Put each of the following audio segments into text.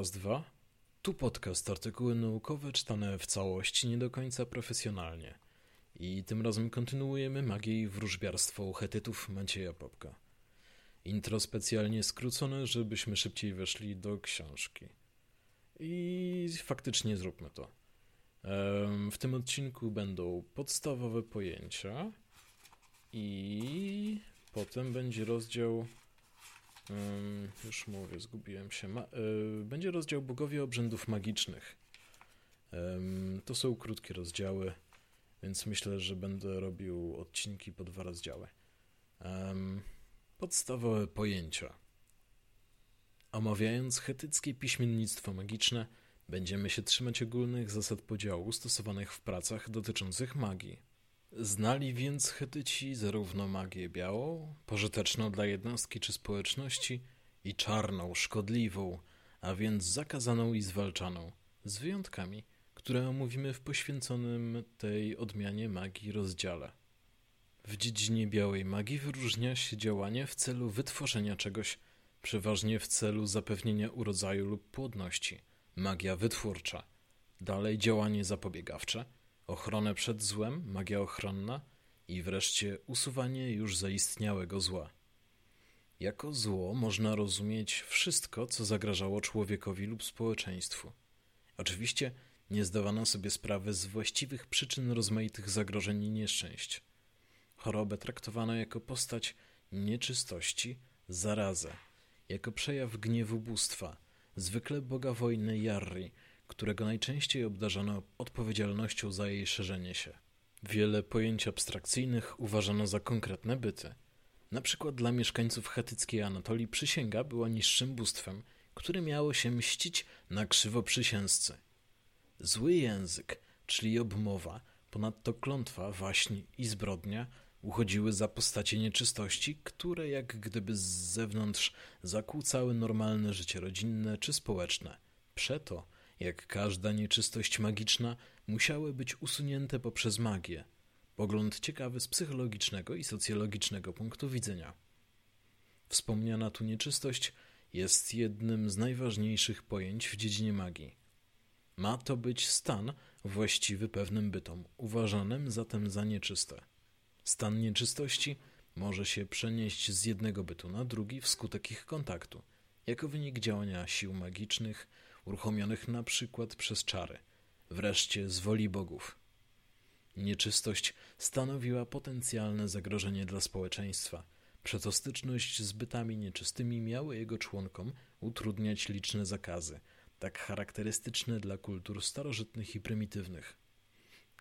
Raz, dwa. Tu podcast, artykuły naukowe czytane w całości, nie do końca profesjonalnie. I tym razem kontynuujemy magię i wróżbiarstwo hetytów Macieja Popka. Intro specjalnie skrócone, żebyśmy szybciej weszli do książki. I faktycznie zróbmy to. W tym odcinku będą podstawowe pojęcia i potem będzie rozdział już mówię, zgubiłem się. Y, będzie rozdział Bogowie obrzędów magicznych. To są krótkie rozdziały, więc myślę, że będę robił odcinki po dwa rozdziały. Podstawowe pojęcia. Omawiając chetyckie piśmiennictwo magiczne, będziemy się trzymać ogólnych zasad podziału stosowanych w pracach dotyczących magii. Znali więc Chetyci zarówno magię białą, pożyteczną dla jednostki czy społeczności, i czarną, szkodliwą, a więc zakazaną i zwalczaną, z wyjątkami, które omówimy w poświęconym tej odmianie magii rozdziale. W dziedzinie białej magii wyróżnia się działanie w celu wytworzenia czegoś, przeważnie w celu zapewnienia urodzaju lub płodności, magia wytwórcza, dalej działanie zapobiegawcze, ochronę przed złem, magia ochronna i wreszcie usuwanie już zaistniałego zła. Jako zło można rozumieć wszystko, co zagrażało człowiekowi lub społeczeństwu. Oczywiście nie zdawano sobie sprawy z właściwych przyczyn rozmaitych zagrożeń i nieszczęść. Chorobę traktowano jako postać nieczystości, zarazę, jako przejaw gniewu bóstwa, zwykle boga wojny Jarri, którego najczęściej obdarzano odpowiedzialnością za jej szerzenie się. Wiele pojęć abstrakcyjnych uważano za konkretne byty. Na przykład dla mieszkańców chetyckiej Anatolii przysięga była niższym bóstwem, które miało się mścić na krzywoprzysięzcy. Zły język, czyli obmowa, ponadto klątwa, waśń i zbrodnia uchodziły za postacie nieczystości, które jak gdyby z zewnątrz zakłócały normalne życie rodzinne czy społeczne. Przeto jak każda nieczystość magiczna, musiały być usunięte poprzez magię. Pogląd ciekawy z psychologicznego i socjologicznego punktu widzenia. Wspomniana tu nieczystość jest jednym z najważniejszych pojęć w dziedzinie magii. Ma to być stan właściwy pewnym bytom, uważanym zatem za nieczyste. Stan nieczystości może się przenieść z jednego bytu na drugi wskutek ich kontaktu, jako wynik działania sił magicznych, uruchomionych na przykład przez czary, wreszcie z woli bogów. Nieczystość stanowiła potencjalne zagrożenie dla społeczeństwa. Przeto styczność z bytami nieczystymi miały jego członkom utrudniać liczne zakazy, tak charakterystyczne dla kultur starożytnych i prymitywnych.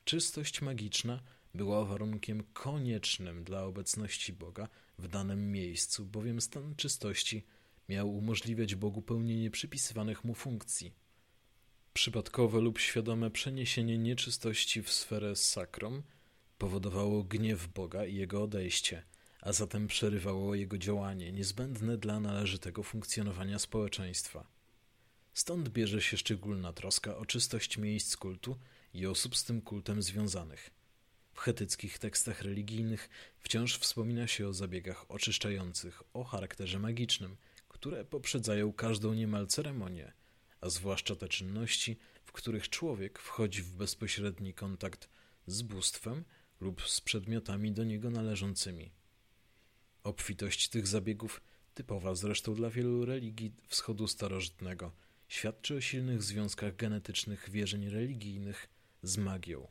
Czystość magiczna była warunkiem koniecznym dla obecności Boga w danym miejscu, bowiem stan czystości miał umożliwiać Bogu pełnienie przypisywanych mu funkcji. Przypadkowe lub świadome przeniesienie nieczystości w sferę sakrum powodowało gniew Boga i jego odejście, a zatem przerywało jego działanie niezbędne dla należytego funkcjonowania społeczeństwa. Stąd bierze się szczególna troska o czystość miejsc kultu i osób z tym kultem związanych. W chetyckich tekstach religijnych wciąż wspomina się o zabiegach oczyszczających o charakterze magicznym – które poprzedzają każdą niemal ceremonię, a zwłaszcza te czynności, w których człowiek wchodzi w bezpośredni kontakt z bóstwem lub z przedmiotami do niego należącymi. Obfitość tych zabiegów, typowa zresztą dla wielu religii wschodu starożytnego, świadczy o silnych związkach genetycznych wierzeń religijnych z magią.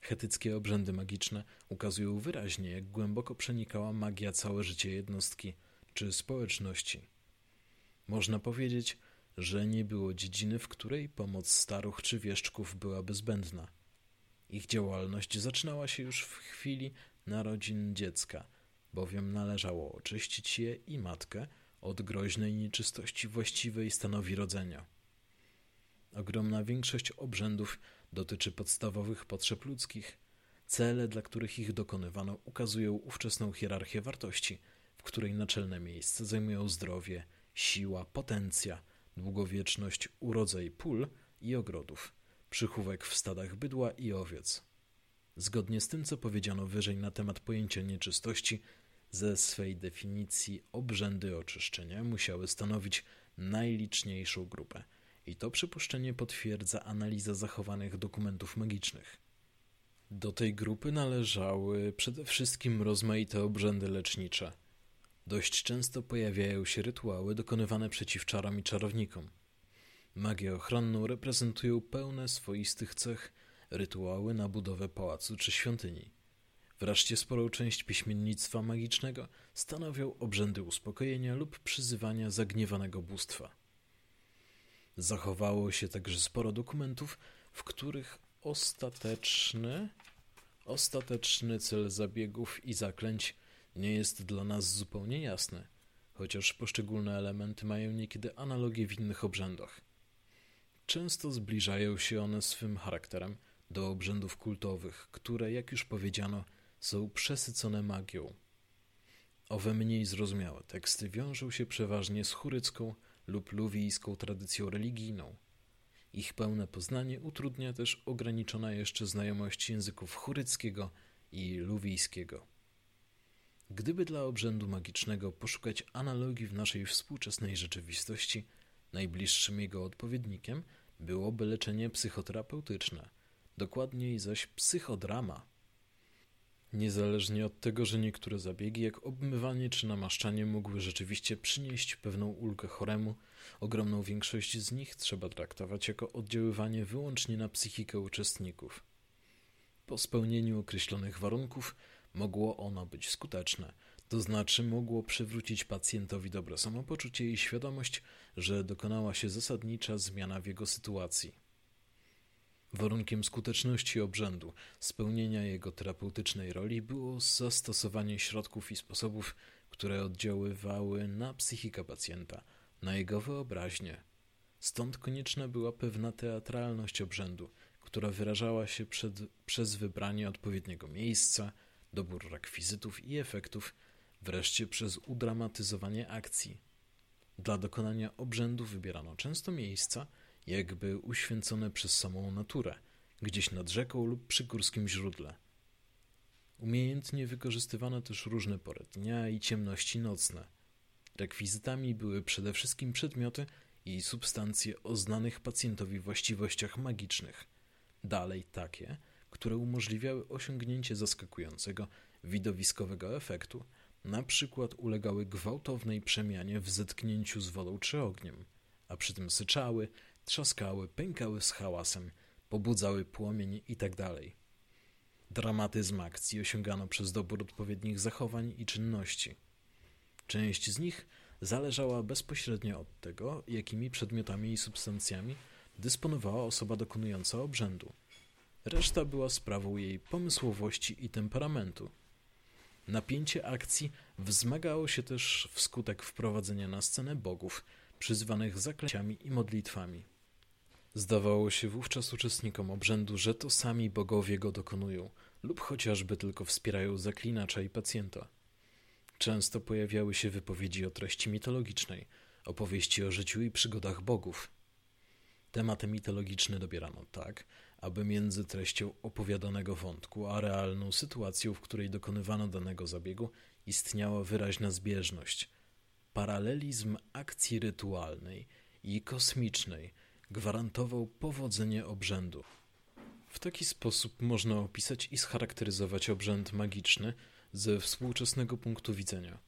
Chetyckie obrzędy magiczne ukazują wyraźnie, jak głęboko przenikała magia całe życie jednostki czy społeczności. Można powiedzieć, że nie było dziedziny, w której pomoc staruch czy wieszczków byłaby zbędna. Ich działalność zaczynała się już w chwili narodzin dziecka, bowiem należało oczyścić je i matkę od groźnej nieczystości właściwej stanowi rodzenia. Ogromna większość obrzędów dotyczy podstawowych potrzeb ludzkich. Cele, dla których ich dokonywano, ukazują ówczesną hierarchię wartości, której naczelne miejsce zajmują zdrowie, siła, potencja, długowieczność, urodzaj pól i ogrodów, przychówek w stadach bydła i owiec. Zgodnie z tym, co powiedziano wyżej na temat pojęcia nieczystości, ze swej definicji obrzędy oczyszczenia musiały stanowić najliczniejszą grupę – i to przypuszczenie potwierdza analiza zachowanych dokumentów magicznych. Do tej grupy należały przede wszystkim rozmaite obrzędy lecznicze. Dość często pojawiają się rytuały dokonywane przeciw czarom i czarownikom. Magię ochronną reprezentują pełne swoistych cech rytuały na budowę pałacu czy świątyni. Wreszcie sporą część piśmiennictwa magicznego stanowią obrzędy uspokojenia lub przyzywania zagniewanego bóstwa. Zachowało się także sporo dokumentów, w których ostateczny, ostateczny cel zabiegów i zaklęć nie jest dla nas zupełnie jasny, chociaż poszczególne elementy mają niekiedy analogie w innych obrzędach. Często zbliżają się one swym charakterem do obrzędów kultowych, które, jak już powiedziano, są przesycone magią. Owe mniej zrozumiałe teksty wiążą się przeważnie z churycką lub luwijską tradycją religijną. Ich pełne poznanie utrudnia też ograniczona jeszcze znajomość języków churyckiego i luwijskiego. Gdyby dla obrzędu magicznego poszukać analogii w naszej współczesnej rzeczywistości, najbliższym jego odpowiednikiem byłoby leczenie psychoterapeutyczne, dokładniej zaś psychodrama. Niezależnie od tego, że niektóre zabiegi, jak obmywanie czy namaszczanie, mogły rzeczywiście przynieść pewną ulgę choremu, ogromną większość z nich trzeba traktować jako oddziaływanie wyłącznie na psychikę uczestników. Po spełnieniu określonych warunków mogło ono być skuteczne, to znaczy mogło przywrócić pacjentowi dobre samopoczucie i świadomość, że dokonała się zasadnicza zmiana w jego sytuacji. Warunkiem skuteczności obrzędu, spełnienia jego terapeutycznej roli było zastosowanie środków i sposobów, które oddziaływały na psychikę pacjenta, na jego wyobraźnię. Stąd konieczna była pewna teatralność obrzędu, która wyrażała się przed, przez wybranie odpowiedniego miejsca, dobór rekwizytów i efektów, wreszcie przez udramatyzowanie akcji. Dla dokonania obrzędu wybierano często miejsca, jakby uświęcone przez samą naturę, gdzieś nad rzeką lub przy górskim źródle. Umiejętnie wykorzystywano też różne pory dnia i ciemności nocne. Rekwizytami były przede wszystkim przedmioty i substancje o znanych pacjentowi właściwościach magicznych, dalej takie, które umożliwiały osiągnięcie zaskakującego, widowiskowego efektu, na przykład ulegały gwałtownej przemianie w zetknięciu z wodą czy ogniem, a przy tym syczały, trzaskały, pękały z hałasem, pobudzały płomień itd. Tak Dramatyzm akcji osiągano przez dobór odpowiednich zachowań i czynności. Część z nich zależała bezpośrednio od tego, jakimi przedmiotami i substancjami dysponowała osoba dokonująca obrzędu. Reszta była sprawą jej pomysłowości i temperamentu. Napięcie akcji wzmagało się też wskutek wprowadzenia na scenę bogów, przyzwanych zaklęciami i modlitwami. Zdawało się wówczas uczestnikom obrzędu, że to sami bogowie go dokonują, lub chociażby tylko wspierają zaklinacza i pacjenta. Często pojawiały się wypowiedzi o treści mitologicznej, opowieści o życiu i przygodach bogów. Tematy mitologiczne dobierano tak, aby między treścią opowiadanego wątku a realną sytuacją, w której dokonywano danego zabiegu, istniała wyraźna zbieżność. Paralelizm akcji rytualnej i kosmicznej – gwarantował powodzenie obrzędu. W taki sposób można opisać i scharakteryzować obrzęd magiczny ze współczesnego punktu widzenia.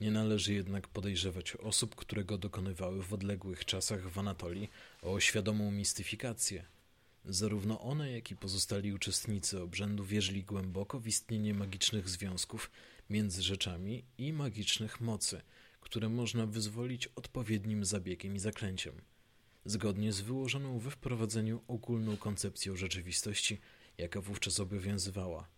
Nie należy jednak podejrzewać osób, które go dokonywały w odległych czasach w Anatolii o świadomą mistyfikację. Zarówno one, jak i pozostali uczestnicy obrzędu wierzyli głęboko w istnienie magicznych związków między rzeczami i magicznych mocy, które można wyzwolić odpowiednim zabiegiem i zaklęciem. Zgodnie z wyłożoną we wprowadzeniu ogólną koncepcją rzeczywistości, jaka wówczas obowiązywała.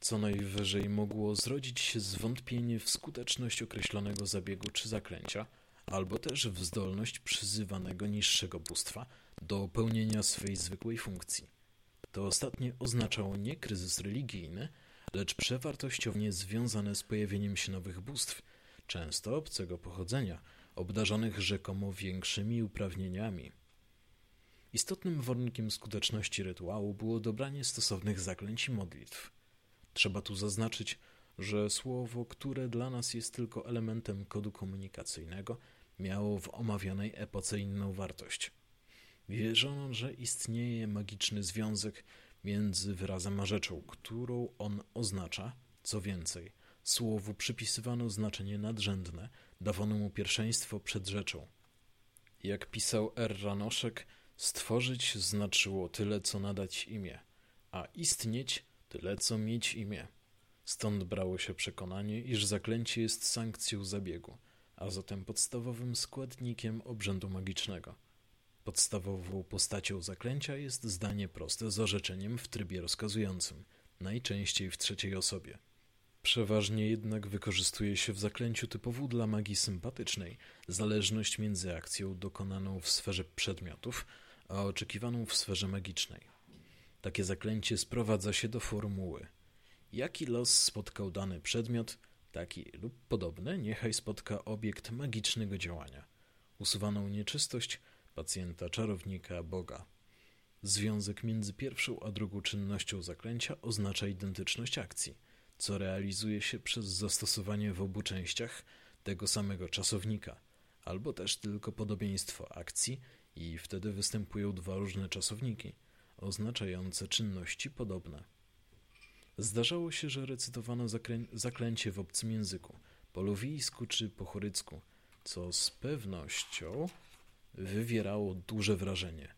Co najwyżej mogło zrodzić się zwątpienie w skuteczność określonego zabiegu czy zaklęcia, albo też w zdolność przyzywanego niższego bóstwa do pełnienia swej zwykłej funkcji. To ostatnie oznaczało nie kryzys religijny, lecz przewartościownie związane z pojawieniem się nowych bóstw, często obcego pochodzenia, obdarzonych rzekomo większymi uprawnieniami. Istotnym warunkiem skuteczności rytuału było dobranie stosownych zaklęć i modlitw. Trzeba tu zaznaczyć, że słowo, które dla nas jest tylko elementem kodu komunikacyjnego, miało w omawianej epoce inną wartość. Wierzono, że istnieje magiczny związek między wyrazem a rzeczą, którą on oznacza. Co więcej, słowu przypisywano znaczenie nadrzędne, dawano mu pierwszeństwo przed rzeczą. Jak pisał R. Ranoszek, stworzyć znaczyło tyle, co nadać imię, a istnieć tyle, co mieć imię. Stąd brało się przekonanie, iż zaklęcie jest sankcją zabiegu, a zatem podstawowym składnikiem obrzędu magicznego. Podstawową postacią zaklęcia jest zdanie proste z orzeczeniem w trybie rozkazującym, najczęściej w trzeciej osobie. Przeważnie jednak wykorzystuje się w zaklęciu typowo dla magii sympatycznej zależność między akcją dokonaną w sferze przedmiotów, a oczekiwaną w sferze magicznej. Takie zaklęcie sprowadza się do formuły. Jaki los spotkał dany przedmiot, taki lub podobny, niechaj spotka obiekt magicznego działania. Usuwaną nieczystość pacjenta, czarownika, Boga. Związek między pierwszą a drugą czynnością zaklęcia oznacza identyczność akcji, co realizuje się przez zastosowanie w obu częściach tego samego czasownika, albo też tylko podobieństwo akcji i wtedy występują dwa różne czasowniki, oznaczające czynności podobne. Zdarzało się, że recytowano zaklę zaklęcie w obcym języku, po luwijsku czy po chorycku, co z pewnością wywierało duże wrażenie.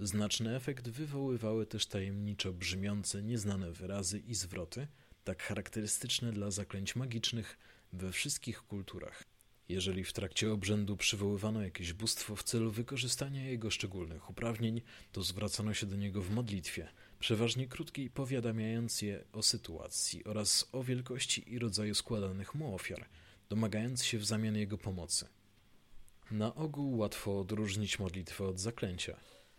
Znaczny efekt wywoływały też tajemniczo brzmiące, nieznane wyrazy i zwroty, tak charakterystyczne dla zaklęć magicznych we wszystkich kulturach. Jeżeli w trakcie obrzędu przywoływano jakieś bóstwo w celu wykorzystania jego szczególnych uprawnień, to zwracano się do niego w modlitwie, przeważnie krótkiej, powiadamiając je o sytuacji oraz o wielkości i rodzaju składanych mu ofiar, domagając się w zamian jego pomocy. Na ogół łatwo odróżnić modlitwę od zaklęcia.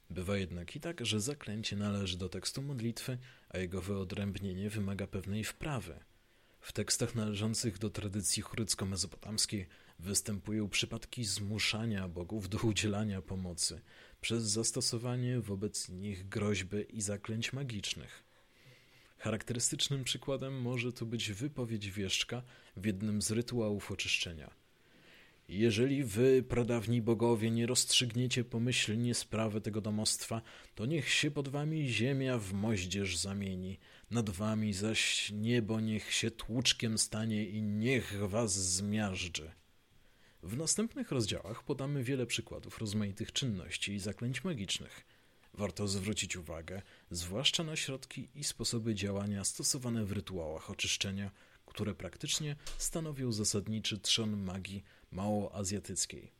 Bywa jednak i tak, że zaklęcie należy do tekstu modlitwy, a jego wyodrębnienie wymaga pewnej wprawy. W tekstach należących do tradycji chrycko-mezopotamskiej występują przypadki zmuszania bogów do udzielania pomocy przez zastosowanie wobec nich groźby i zaklęć magicznych. Charakterystycznym przykładem może tu być wypowiedź wieszczka w jednym z rytuałów oczyszczenia – jeżeli wy, pradawni bogowie, nie rozstrzygniecie pomyślnie sprawy tego domostwa, to niech się pod wami ziemia w moździerz zamieni, nad wami zaś niebo niech się tłuczkiem stanie i niech was zmiażdży. W następnych rozdziałach podamy wiele przykładów rozmaitych czynności i zaklęć magicznych. Warto zwrócić uwagę, zwłaszcza na środki i sposoby działania stosowane w rytuałach oczyszczenia, które praktycznie stanowią zasadniczy trzon magii małoazjatyckiej.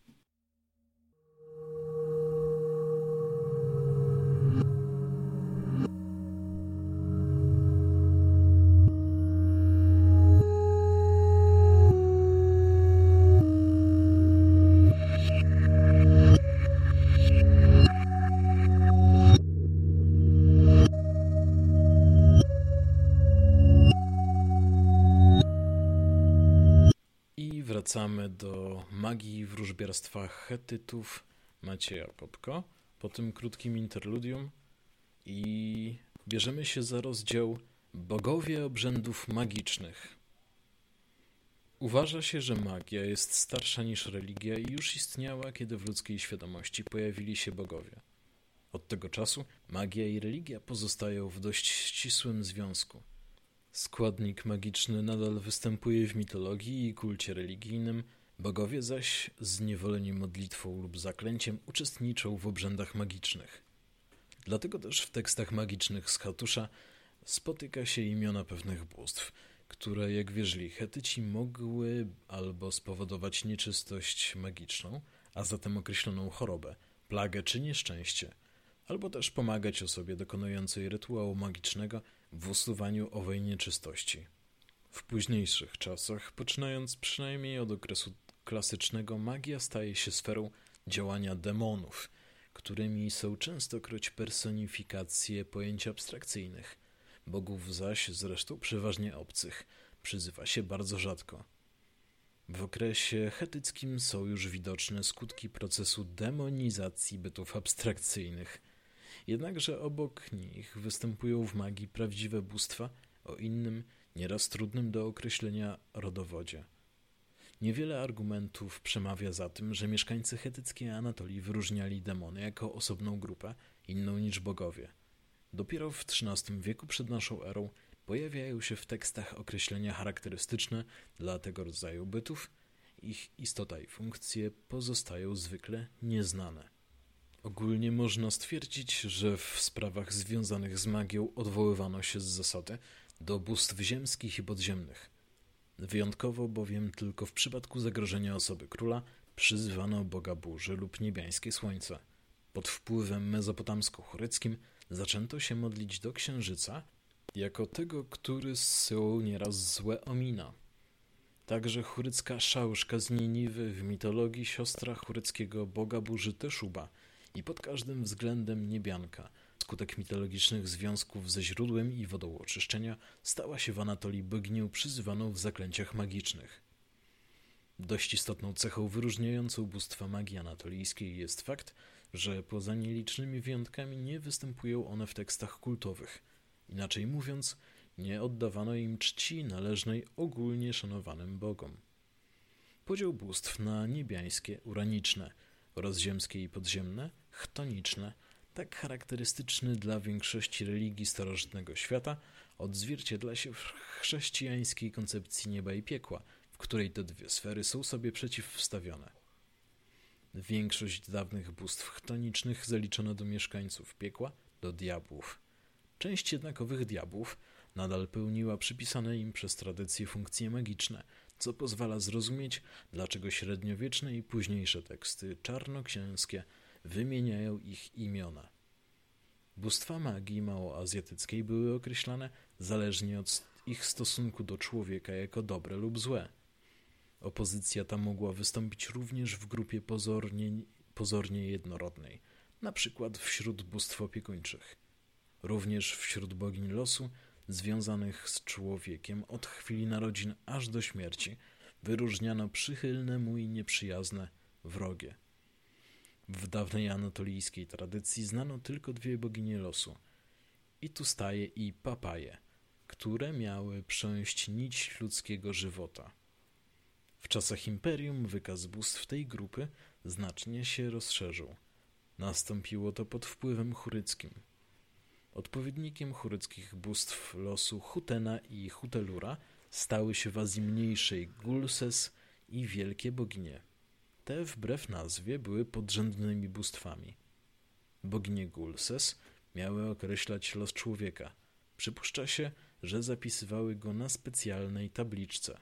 Wracamy do magii wróżbiarstwa Hetytów Macieja Popko po tym krótkim interludium i bierzemy się za rozdział Bogowie obrzędów magicznych. Uważa się, że magia jest starsza niż religia i już istniała, kiedy w ludzkiej świadomości pojawili się bogowie. Od tego czasu magia i religia pozostają w dość ścisłym związku. Składnik magiczny nadal występuje w mitologii i kulcie religijnym, bogowie zaś, zniewoleni modlitwą lub zaklęciem, uczestniczą w obrzędach magicznych. Dlatego też w tekstach magicznych z Hatusza spotyka się imiona pewnych bóstw, które, jak wierzyli Hetyci, mogły albo spowodować nieczystość magiczną, a zatem określoną chorobę, plagę czy nieszczęście, albo też pomagać osobie dokonującej rytuału magicznego w usuwaniu owej nieczystości. W późniejszych czasach, poczynając przynajmniej od okresu klasycznego, magia staje się sferą działania demonów, którymi są częstokroć personifikacje pojęć abstrakcyjnych. Bogów zaś, zresztą przeważnie obcych, przyzywa się bardzo rzadko. W okresie chetyckim są już widoczne skutki procesu demonizacji bytów abstrakcyjnych. Jednakże obok nich występują w magii prawdziwe bóstwa o innym, nieraz trudnym do określenia rodowodzie. Niewiele argumentów przemawia za tym, że mieszkańcy chetyckiej Anatolii wyróżniali demony jako osobną grupę, inną niż bogowie. Dopiero w XIII wieku przed naszą erą pojawiają się w tekstach określenia charakterystyczne dla tego rodzaju bytów, ich istota i funkcje pozostają zwykle nieznane. Ogólnie można stwierdzić, że w sprawach związanych z magią odwoływano się z zasady do bóstw ziemskich i podziemnych. Wyjątkowo bowiem tylko w przypadku zagrożenia osoby króla przyzywano boga burzy lub niebiańskie słońce. Pod wpływem mezopotamsko-chureckim zaczęto się modlić do księżyca jako tego, który zsyłał nieraz złe omina. Także churycka szałszka z Niniwy w mitologii siostra churyckiego boga burzy Teszuba i pod każdym względem niebianka – Skutek mitologicznych związków ze źródłem i wodą oczyszczenia stała się w Anatolii boginią przyzywaną w zaklęciach magicznych. Dość istotną cechą wyróżniającą bóstwa magii anatolijskiej jest fakt, że poza nielicznymi wyjątkami nie występują one w tekstach kultowych. Inaczej mówiąc, nie oddawano im czci należnej ogólnie szanowanym bogom. Podział bóstw na niebiańskie, uraniczne oraz ziemskie i podziemne, chtoniczne – tak charakterystyczny dla większości religii starożytnego świata, odzwierciedla się w chrześcijańskiej koncepcji nieba i piekła, w której te dwie sfery są sobie przeciwstawione. Większość dawnych bóstw chtonicznych zaliczono do mieszkańców piekła, do diabłów. Część jednakowych diabłów nadal pełniła przypisane im przez tradycję funkcje magiczne, co pozwala zrozumieć, dlaczego średniowieczne i późniejsze teksty czarnoksięskie – wymieniają ich imiona. Bóstwa magii małoazjatyckiej były określane zależnie od ich stosunku do człowieka jako dobre lub złe. Opozycja ta mogła wystąpić również w grupie pozornie, pozornie jednorodnej, na przykład wśród bóstw opiekuńczych. Również wśród bogiń losu, związanych z człowiekiem od chwili narodzin aż do śmierci, wyróżniano przychylne mu i nieprzyjazne, wrogie. W dawnej anatolijskiej tradycji znano tylko dwie boginie losu – Itustaje i Papaje, które miały prząść nić ludzkiego żywota. W czasach imperium wykaz bóstw tej grupy znacznie się rozszerzył. Nastąpiło to pod wpływem churyckim. Odpowiednikiem churyckich bóstw losu Hutena i Hutelura stały się w Azji Mniejszej Gulses i wielkie boginie – te wbrew nazwie były podrzędnymi bóstwami. Boginie Gulses miały określać los człowieka. Przypuszcza się, że zapisywały go na specjalnej tabliczce.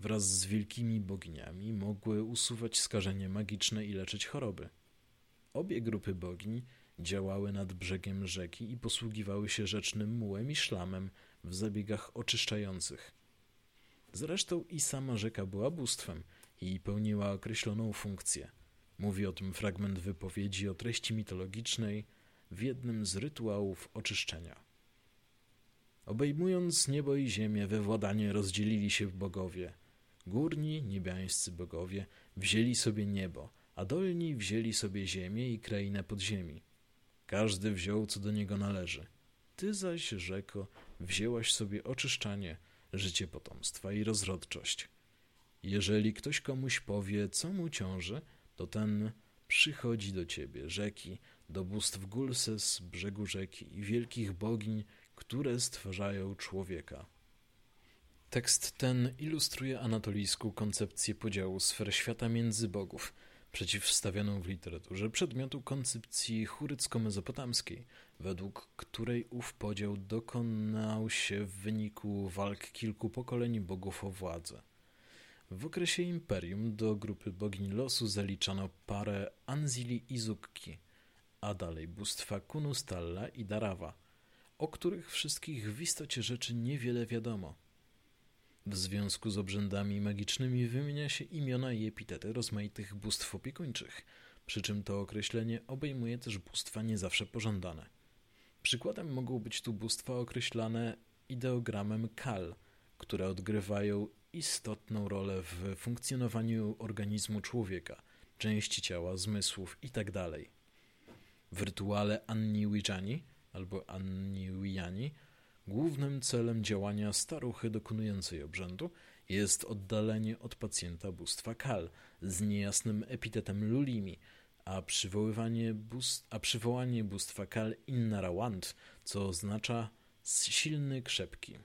Wraz z wielkimi boginiami mogły usuwać skażenie magiczne i leczyć choroby. Obie grupy bogiń działały nad brzegiem rzeki i posługiwały się rzecznym mułem i szlamem w zabiegach oczyszczających. Zresztą i sama rzeka była bóstwem – i pełniła określoną funkcję. Mówi o tym fragment wypowiedzi o treści mitologicznej w jednym z rytuałów oczyszczenia. Obejmując niebo i ziemię, we władanie rozdzielili się bogowie. Górni, niebiańscy bogowie, wzięli sobie niebo, a dolni wzięli sobie ziemię i krainę podziemi. Każdy wziął, co do niego należy. Ty zaś, rzeko, wzięłaś sobie oczyszczanie, życie potomstwa i rozrodczość. Jeżeli ktoś komuś powie, co mu ciąży, to ten przychodzi do ciebie, rzeki, do bóstw Gulses, brzegu rzeki i wielkich bogiń, które stwarzają człowieka. Tekst ten ilustruje anatolijską koncepcję podziału sfer świata między bogów, przeciwstawioną w literaturze przedmiotu koncepcji churycko-mezopotamskiej, według której ów podział dokonał się w wyniku walk kilku pokoleń bogów o władzę. W okresie imperium do grupy bogini losu zaliczano parę Anzili i Zukki, a dalej bóstwa Kunustalla i Darawa, o których wszystkich w istocie rzeczy niewiele wiadomo. W związku z obrzędami magicznymi wymienia się imiona i epitety rozmaitych bóstw opiekuńczych, przy czym to określenie obejmuje też bóstwa nie zawsze pożądane. Przykładem mogą być tu bóstwa określane ideogramem Kal, które odgrywają istotną rolę w funkcjonowaniu organizmu człowieka, części ciała, zmysłów itd. W rytuale Anniwijani albo Anniwijani głównym celem działania staruchy dokonującej obrzędu jest oddalenie od pacjenta bóstwa Kal z niejasnym epitetem Lulimi, a, przywoływanie bóstw, a przywołanie bóstwa Kal Innarawand, co oznacza silny, krzepki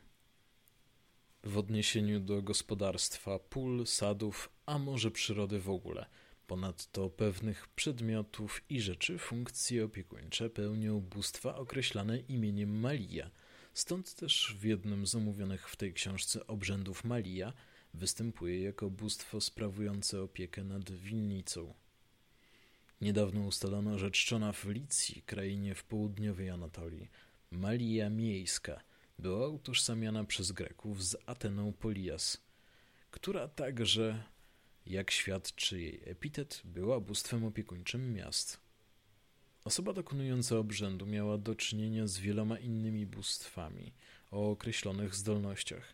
w odniesieniu do gospodarstwa, pól, sadów, a może przyrody w ogóle. Ponadto pewnych przedmiotów i rzeczy funkcje opiekuńcze pełnią bóstwa określane imieniem Malia. Stąd też w jednym z omówionych w tej książce obrzędów Malia występuje jako bóstwo sprawujące opiekę nad winnicą. Niedawno ustalono, że czczona w Licji, krainie w południowej Anatolii, Malia Miejska – była utożsamiana przez Greków z Ateną Polias, która także, jak świadczy jej epitet, była bóstwem opiekuńczym miast. Osoba dokonująca obrzędu miała do czynienia z wieloma innymi bóstwami o określonych zdolnościach.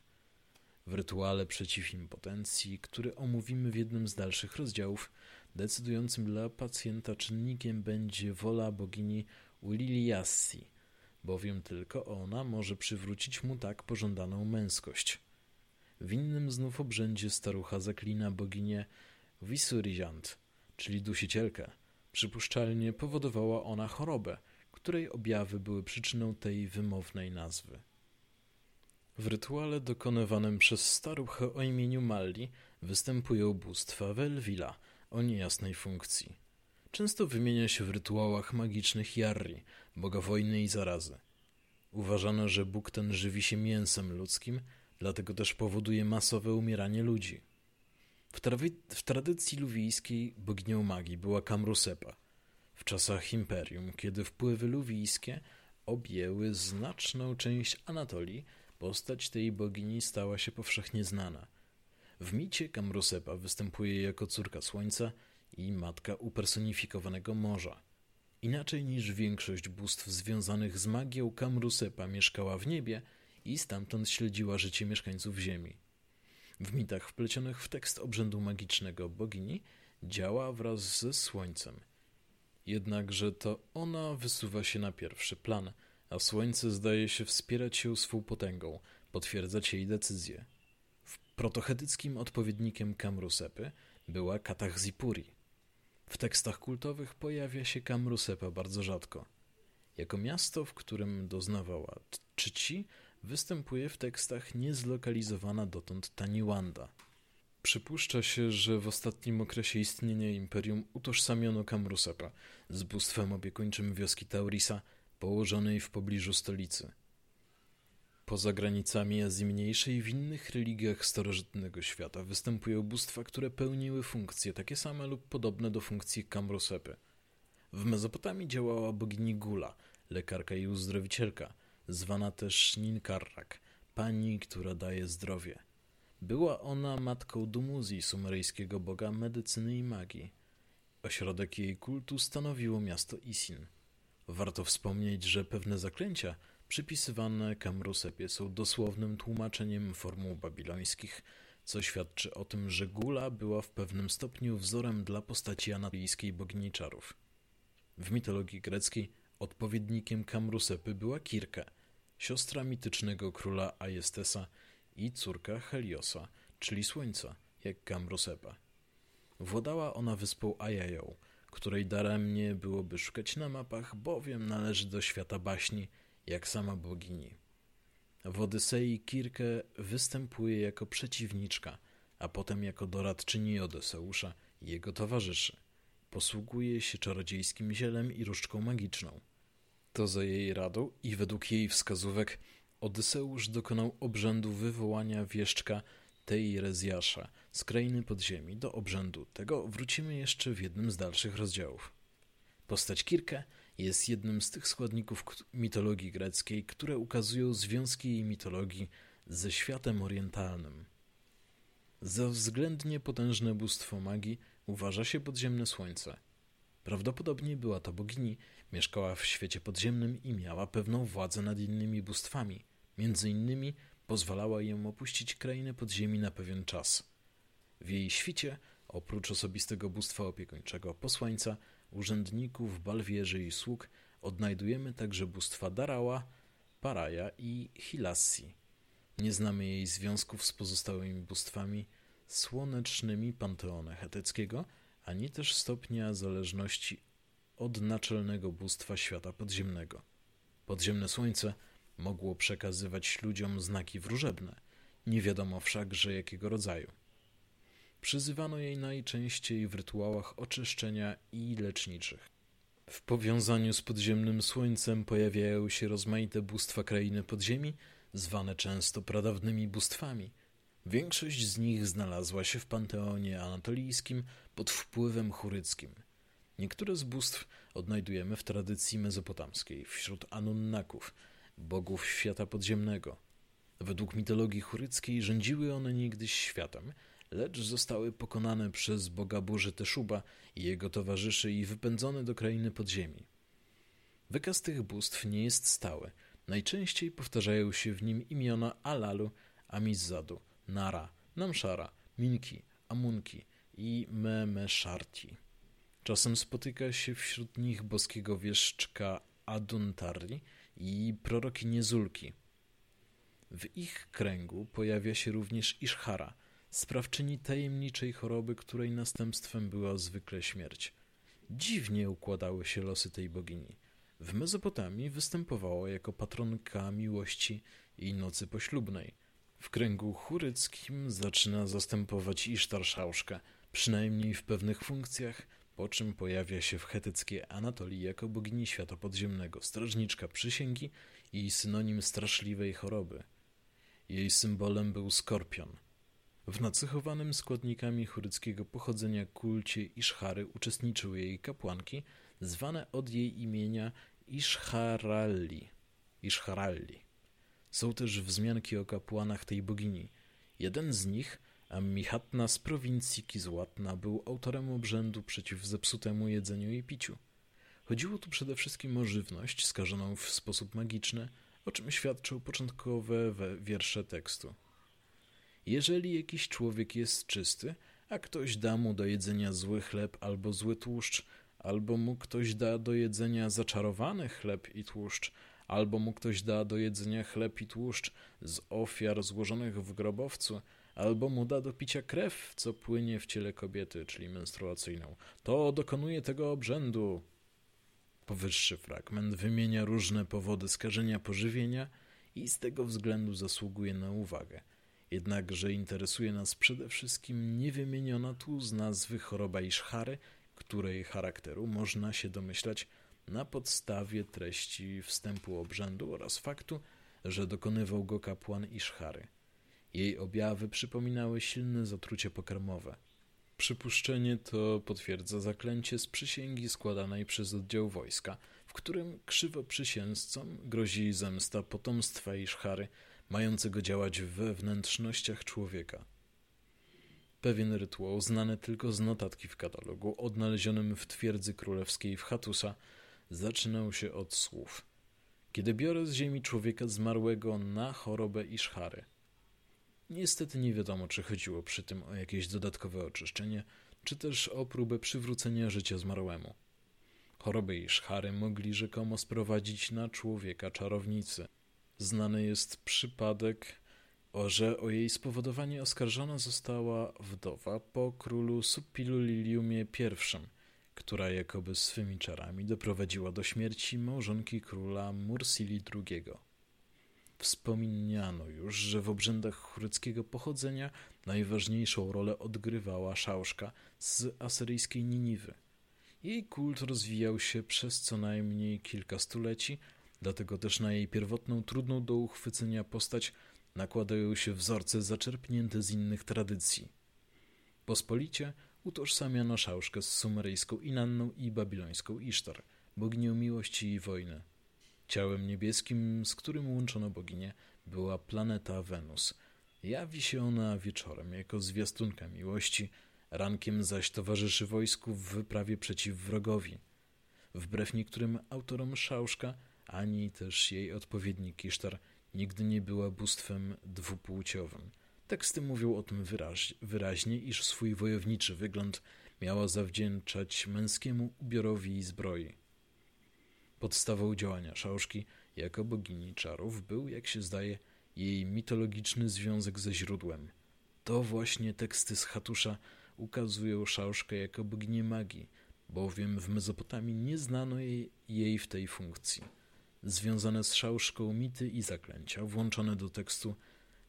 W rytuale przeciw impotencji, który omówimy w jednym z dalszych rozdziałów, decydującym dla pacjenta czynnikiem będzie wola bogini Uliliassi – bowiem tylko ona może przywrócić mu tak pożądaną męskość. W innym znów obrzędzie starucha zaklina boginię Visurijant, czyli dusicielkę. Przypuszczalnie powodowała ona chorobę, której objawy były przyczyną tej wymownej nazwy. W rytuale dokonywanym przez staruchę o imieniu Malli występują bóstwa Welwila o niejasnej funkcji. Często wymienia się w rytuałach magicznych Jarri, boga wojny i zarazy. Uważano, że Bóg ten żywi się mięsem ludzkim, dlatego też powoduje masowe umieranie ludzi. W, w tradycji luwijskiej boginią magii była Kamrusepa. W czasach imperium, kiedy wpływy luwijskie objęły znaczną część Anatolii, postać tej bogini stała się powszechnie znana. W micie Kamrusepa występuje jako córka słońca i matka upersonifikowanego morza. Inaczej niż większość bóstw związanych z magią, Kamrusepa mieszkała w niebie i stamtąd śledziła życie mieszkańców Ziemi. W mitach wplecionych w tekst obrzędu magicznego bogini działa wraz ze słońcem. Jednakże to ona wysuwa się na pierwszy plan, a słońce zdaje się wspierać się swą potęgą, potwierdzać jej decyzje. Protochetyckim odpowiednikiem Kamrusepy była Katachzipuri, w tekstach kultowych pojawia się Kamrusepa bardzo rzadko. Jako miasto, w którym doznawała czci, występuje w tekstach niezlokalizowana dotąd Taniwanda. Przypuszcza się, że w ostatnim okresie istnienia imperium utożsamiono Kamrusepa z bóstwem opiekuńczym wioski Taurisa, położonej w pobliżu stolicy. Poza granicami Azji Mniejszej w innych religiach starożytnego świata występują bóstwa, które pełniły funkcje takie same lub podobne do funkcji Kamrosepy. W Mezopotamii działała bogini Gula, lekarka i uzdrowicielka, zwana też Ninkarrak, pani, która daje zdrowie. Była ona matką Dumuzi, sumeryjskiego boga medycyny i magii. Ośrodek jej kultu stanowiło miasto Isin. Warto wspomnieć, że pewne zaklęcia – przypisywane Kamrusepie są dosłownym tłumaczeniem formuł babilońskich, co świadczy o tym, że Gula była w pewnym stopniu wzorem dla postaci anatolijskiej bogini czarów. W mitologii greckiej odpowiednikiem Kamrusepy była Kirka, siostra mitycznego króla Ajestesa i córka Heliosa, czyli Słońca, jak Kamrusepa. Władała ona wyspą Ajają, której daremnie byłoby szukać na mapach, bowiem należy do świata baśni – jak sama bogini. W Odysei Kirkę występuje jako przeciwniczka, a potem jako doradczyni Odyseusza i jego towarzyszy. posługuje się czarodziejskim zielem i różdżką magiczną. To za jej radą i według jej wskazówek Odyseusz dokonał obrzędu wywołania wieszczka Teirezjasza z krainy podziemi. Do obrzędu tego wrócimy jeszcze w jednym z dalszych rozdziałów. Postać Kirke jest jednym z tych składników mitologii greckiej, które ukazują związki jej mitologii ze światem orientalnym. Za względnie potężne bóstwo magii uważa się podziemne słońce. Prawdopodobnie była to bogini, mieszkała w świecie podziemnym i miała pewną władzę nad innymi bóstwami. Między innymi pozwalała ją opuścić krainę podziemi na pewien czas. W jej świcie, oprócz osobistego bóstwa opiekuńczego posłańca, urzędników, balwierzy i sług, odnajdujemy także bóstwa Darała, Paraja i Hilassi. Nie znamy jej związków z pozostałymi bóstwami słonecznymi panteonu chetyckiego, ani też stopnia zależności od naczelnego bóstwa świata podziemnego. Podziemne słońce mogło przekazywać ludziom znaki wróżebne, nie wiadomo wszakże jakiego rodzaju. Przyzywano jej najczęściej w rytuałach oczyszczenia i leczniczych. W powiązaniu z podziemnym słońcem pojawiają się rozmaite bóstwa krainy podziemi, zwane często pradawnymi bóstwami. Większość z nich znalazła się w panteonie anatolijskim pod wpływem churyckim. Niektóre z bóstw odnajdujemy w tradycji mezopotamskiej wśród Anunnaków, bogów świata podziemnego. Według mitologii churyckiej rządziły one niegdyś światem, lecz zostały pokonane przez boga burzy Teszuba i jego towarzyszy i wypędzone do krainy podziemi. Wykaz tych bóstw nie jest stały. Najczęściej powtarzają się w nim imiona Alalu, Amizzadu, Nara, Namszara, Minki, Amunki i Memesharti. Czasem spotyka się wśród nich boskiego wieszczka Aduntari i proroki Niezulki. W ich kręgu pojawia się również Ishara – sprawczyni tajemniczej choroby, której następstwem była zwykle śmierć. Dziwnie układały się losy tej bogini. W Mezopotamii występowała jako patronka miłości i nocy poślubnej. W kręgu churyckim zaczyna zastępować Isztar Szałszkę, przynajmniej w pewnych funkcjach, po czym pojawia się w chetyckiej Anatolii jako bogini świata podziemnego, strażniczka przysięgi i synonim straszliwej choroby. Jej symbolem był skorpion – w nacechowanym składnikami churyckiego pochodzenia kulcie Iszchary uczestniczyły jej kapłanki, zwane od jej imienia Iszcharalli. Iszcharalli. Są też wzmianki o kapłanach tej bogini. Jeden z nich, Ammihatna z prowincji Kizłatna, był autorem obrzędu przeciw zepsutemu jedzeniu i piciu. Chodziło tu przede wszystkim o żywność skażoną w sposób magiczny, o czym świadczą początkowe wiersze tekstu. Jeżeli jakiś człowiek jest czysty, a ktoś da mu do jedzenia zły chleb albo zły tłuszcz, albo mu ktoś da do jedzenia zaczarowany chleb i tłuszcz, albo mu ktoś da do jedzenia chleb i tłuszcz z ofiar złożonych w grobowcu, albo mu da do picia krew, co płynie w ciele kobiety, czyli menstruacyjną, to dokonuje tego obrzędu. Powyższy fragment wymienia różne powody skażenia pożywienia i z tego względu zasługuje na uwagę – Jednakże interesuje nas przede wszystkim niewymieniona tu z nazwy choroba Iszchary, której charakteru można się domyślać na podstawie treści wstępu obrzędu oraz faktu, że dokonywał go kapłan Iszchary. Jej objawy przypominały silne zatrucie pokarmowe. Przypuszczenie to potwierdza zaklęcie z przysięgi składanej przez oddział wojska, w którym krzywoprzysięzcom grozi zemsta potomstwa Iszchary – mającego działać we wnętrznościach człowieka. Pewien rytuał, znany tylko z notatki w katalogu, odnalezionym w twierdzy królewskiej w Hatusa, zaczynał się od słów. Kiedy biorę z ziemi człowieka zmarłego na chorobę Iszchary. Niestety nie wiadomo, czy chodziło przy tym o jakieś dodatkowe oczyszczenie, czy też o próbę przywrócenia życia zmarłemu. Choroby Iszchary mogli rzekomo sprowadzić na człowieka czarownicy – Znany jest przypadek, że o jej spowodowanie oskarżona została wdowa po królu Suppiluliliumie I, która jakoby swymi czarami doprowadziła do śmierci małżonki króla Mursili II. Wspomniano już, że w obrzędach chryckiego pochodzenia najważniejszą rolę odgrywała szałszka z asyryjskiej Niniwy. Jej kult rozwijał się przez co najmniej kilka stuleci, dlatego też na jej pierwotną, trudną do uchwycenia postać nakładają się wzorce zaczerpnięte z innych tradycji. Pospolicie utożsamiano szałszkę z sumeryjską Inanną i babilońską Isztar, boginią miłości i wojny. Ciałem niebieskim, z którym łączono boginię, była planeta Wenus. Jawi się ona wieczorem jako zwiastunka miłości, rankiem zaś towarzyszy wojsku w wyprawie przeciw wrogowi. Wbrew niektórym autorom Szałszka, ani też jej odpowiednik Kisztar nigdy nie była bóstwem dwupłciowym. Teksty mówią o tym wyraź, wyraźnie, iż swój wojowniczy wygląd miała zawdzięczać męskiemu ubiorowi i zbroi. Podstawą działania Szałszki jako bogini czarów był, jak się zdaje, jej mitologiczny związek ze źródłem. To właśnie teksty z Hatusza ukazują Szałszkę jako boginię magii, bowiem w Mezopotamii nie znano jej, jej w tej funkcji. Związane z Szałszką mity i zaklęcia włączone do tekstu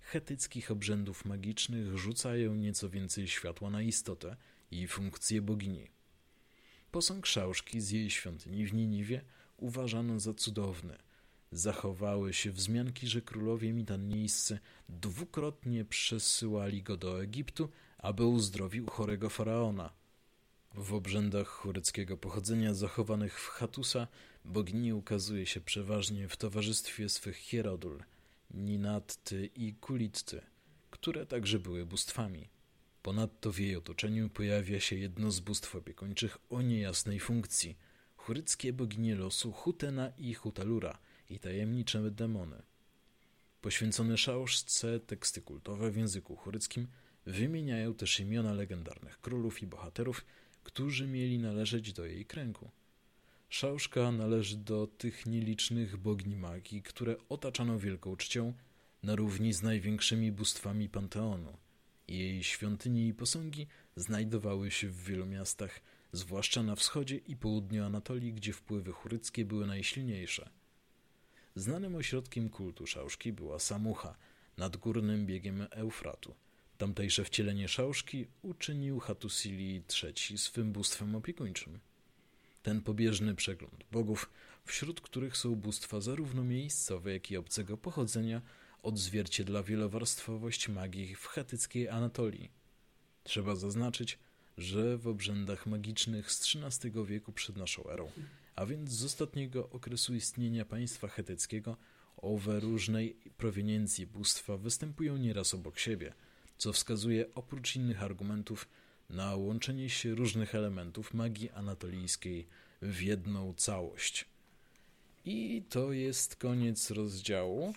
chetyckich obrzędów magicznych rzucają nieco więcej światła na istotę i funkcję bogini. Posąg Szałszki z jej świątyni w Niniwie uważano za cudowny. Zachowały się wzmianki, że królowie mitanniejscy dwukrotnie przesyłali go do Egiptu, aby uzdrowił chorego faraona. W obrzędach chureckiego pochodzenia zachowanych w Hatusa bogini ukazuje się przeważnie w towarzystwie swych hierodul, Ninatty i Kulitty, które także były bóstwami. Ponadto w jej otoczeniu pojawia się jedno z bóstw opiekuńczych o niejasnej funkcji – churyckie boginie losu Hutena i Hutalura i tajemnicze demony. Poświęcone szałoszce teksty kultowe w języku churyckim wymieniają też imiona legendarnych królów i bohaterów, którzy mieli należeć do jej kręgu. Szałszka należy do tych nielicznych bogni magii, które otaczano wielką czcią na równi z największymi bóstwami Panteonu. Jej świątynie i posągi znajdowały się w wielu miastach, zwłaszcza na wschodzie i południu Anatolii, gdzie wpływy churyckie były najsilniejsze. Znanym ośrodkiem kultu szałszki była Samucha, nad górnym biegiem Eufratu. Tamtejsze wcielenie szałszki uczynił Hatusili III swym bóstwem opiekuńczym. Ten pobieżny przegląd bogów, wśród których są bóstwa zarówno miejscowe, jak i obcego pochodzenia, odzwierciedla wielowarstwowość magii w chetyckiej Anatolii. Trzeba zaznaczyć, że w obrzędach magicznych z XIII wieku przed naszą erą, a więc z ostatniego okresu istnienia państwa chetyckiego, owe różnej proweniencji bóstwa występują nieraz obok siebie, co wskazuje oprócz innych argumentów na łączenie się różnych elementów magii anatolijskiej w jedną całość. I to jest koniec rozdziału.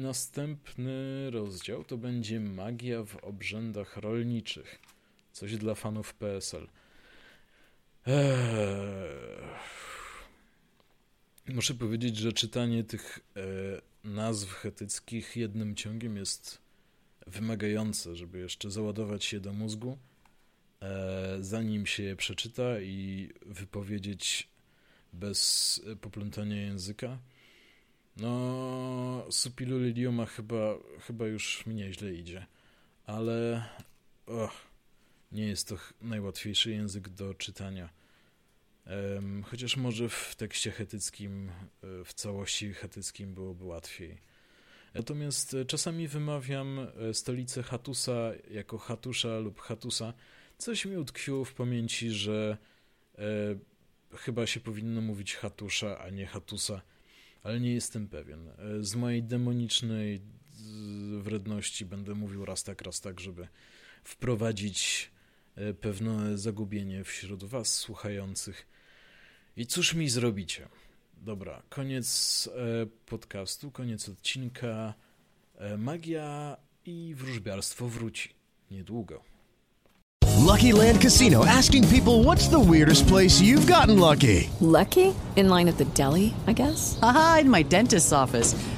Następny rozdział to będzie magia w obrzędach rolniczych. Coś dla fanów PSL. Eee. Muszę powiedzieć, że czytanie tych e, nazw chetyckich jednym ciągiem jest wymagające, żeby jeszcze załadować się do mózgu, e, zanim się je przeczyta i wypowiedzieć bez poplątania języka. No, Supiluliliuma chyba, chyba już mi nieźle idzie, ale... Oh nie jest to najłatwiejszy język do czytania. Chociaż może w tekście chetyckim, e, w całości chetyckim byłoby łatwiej. Natomiast e, czasami wymawiam e, stolicę Hatusa jako Hatusza lub Hatusa. Coś mi utkwiło w pamięci, że e, chyba się powinno mówić Hatusza, a nie Hatusa, ale nie jestem pewien. Z mojej demonicznej wredności będę mówił raz tak, raz tak, żeby wprowadzić E, pewne zagubienie wśród Was słuchających. I cóż mi zrobicie? Dobra, koniec e, podcastu, koniec odcinka. E, magia i wróżbiarstwo wróci niedługo. Lucky Land Casino asking people what's the weirdest place you've gotten lucky? Lucky? In line at the deli, I guess? Aha, in my dentist's office.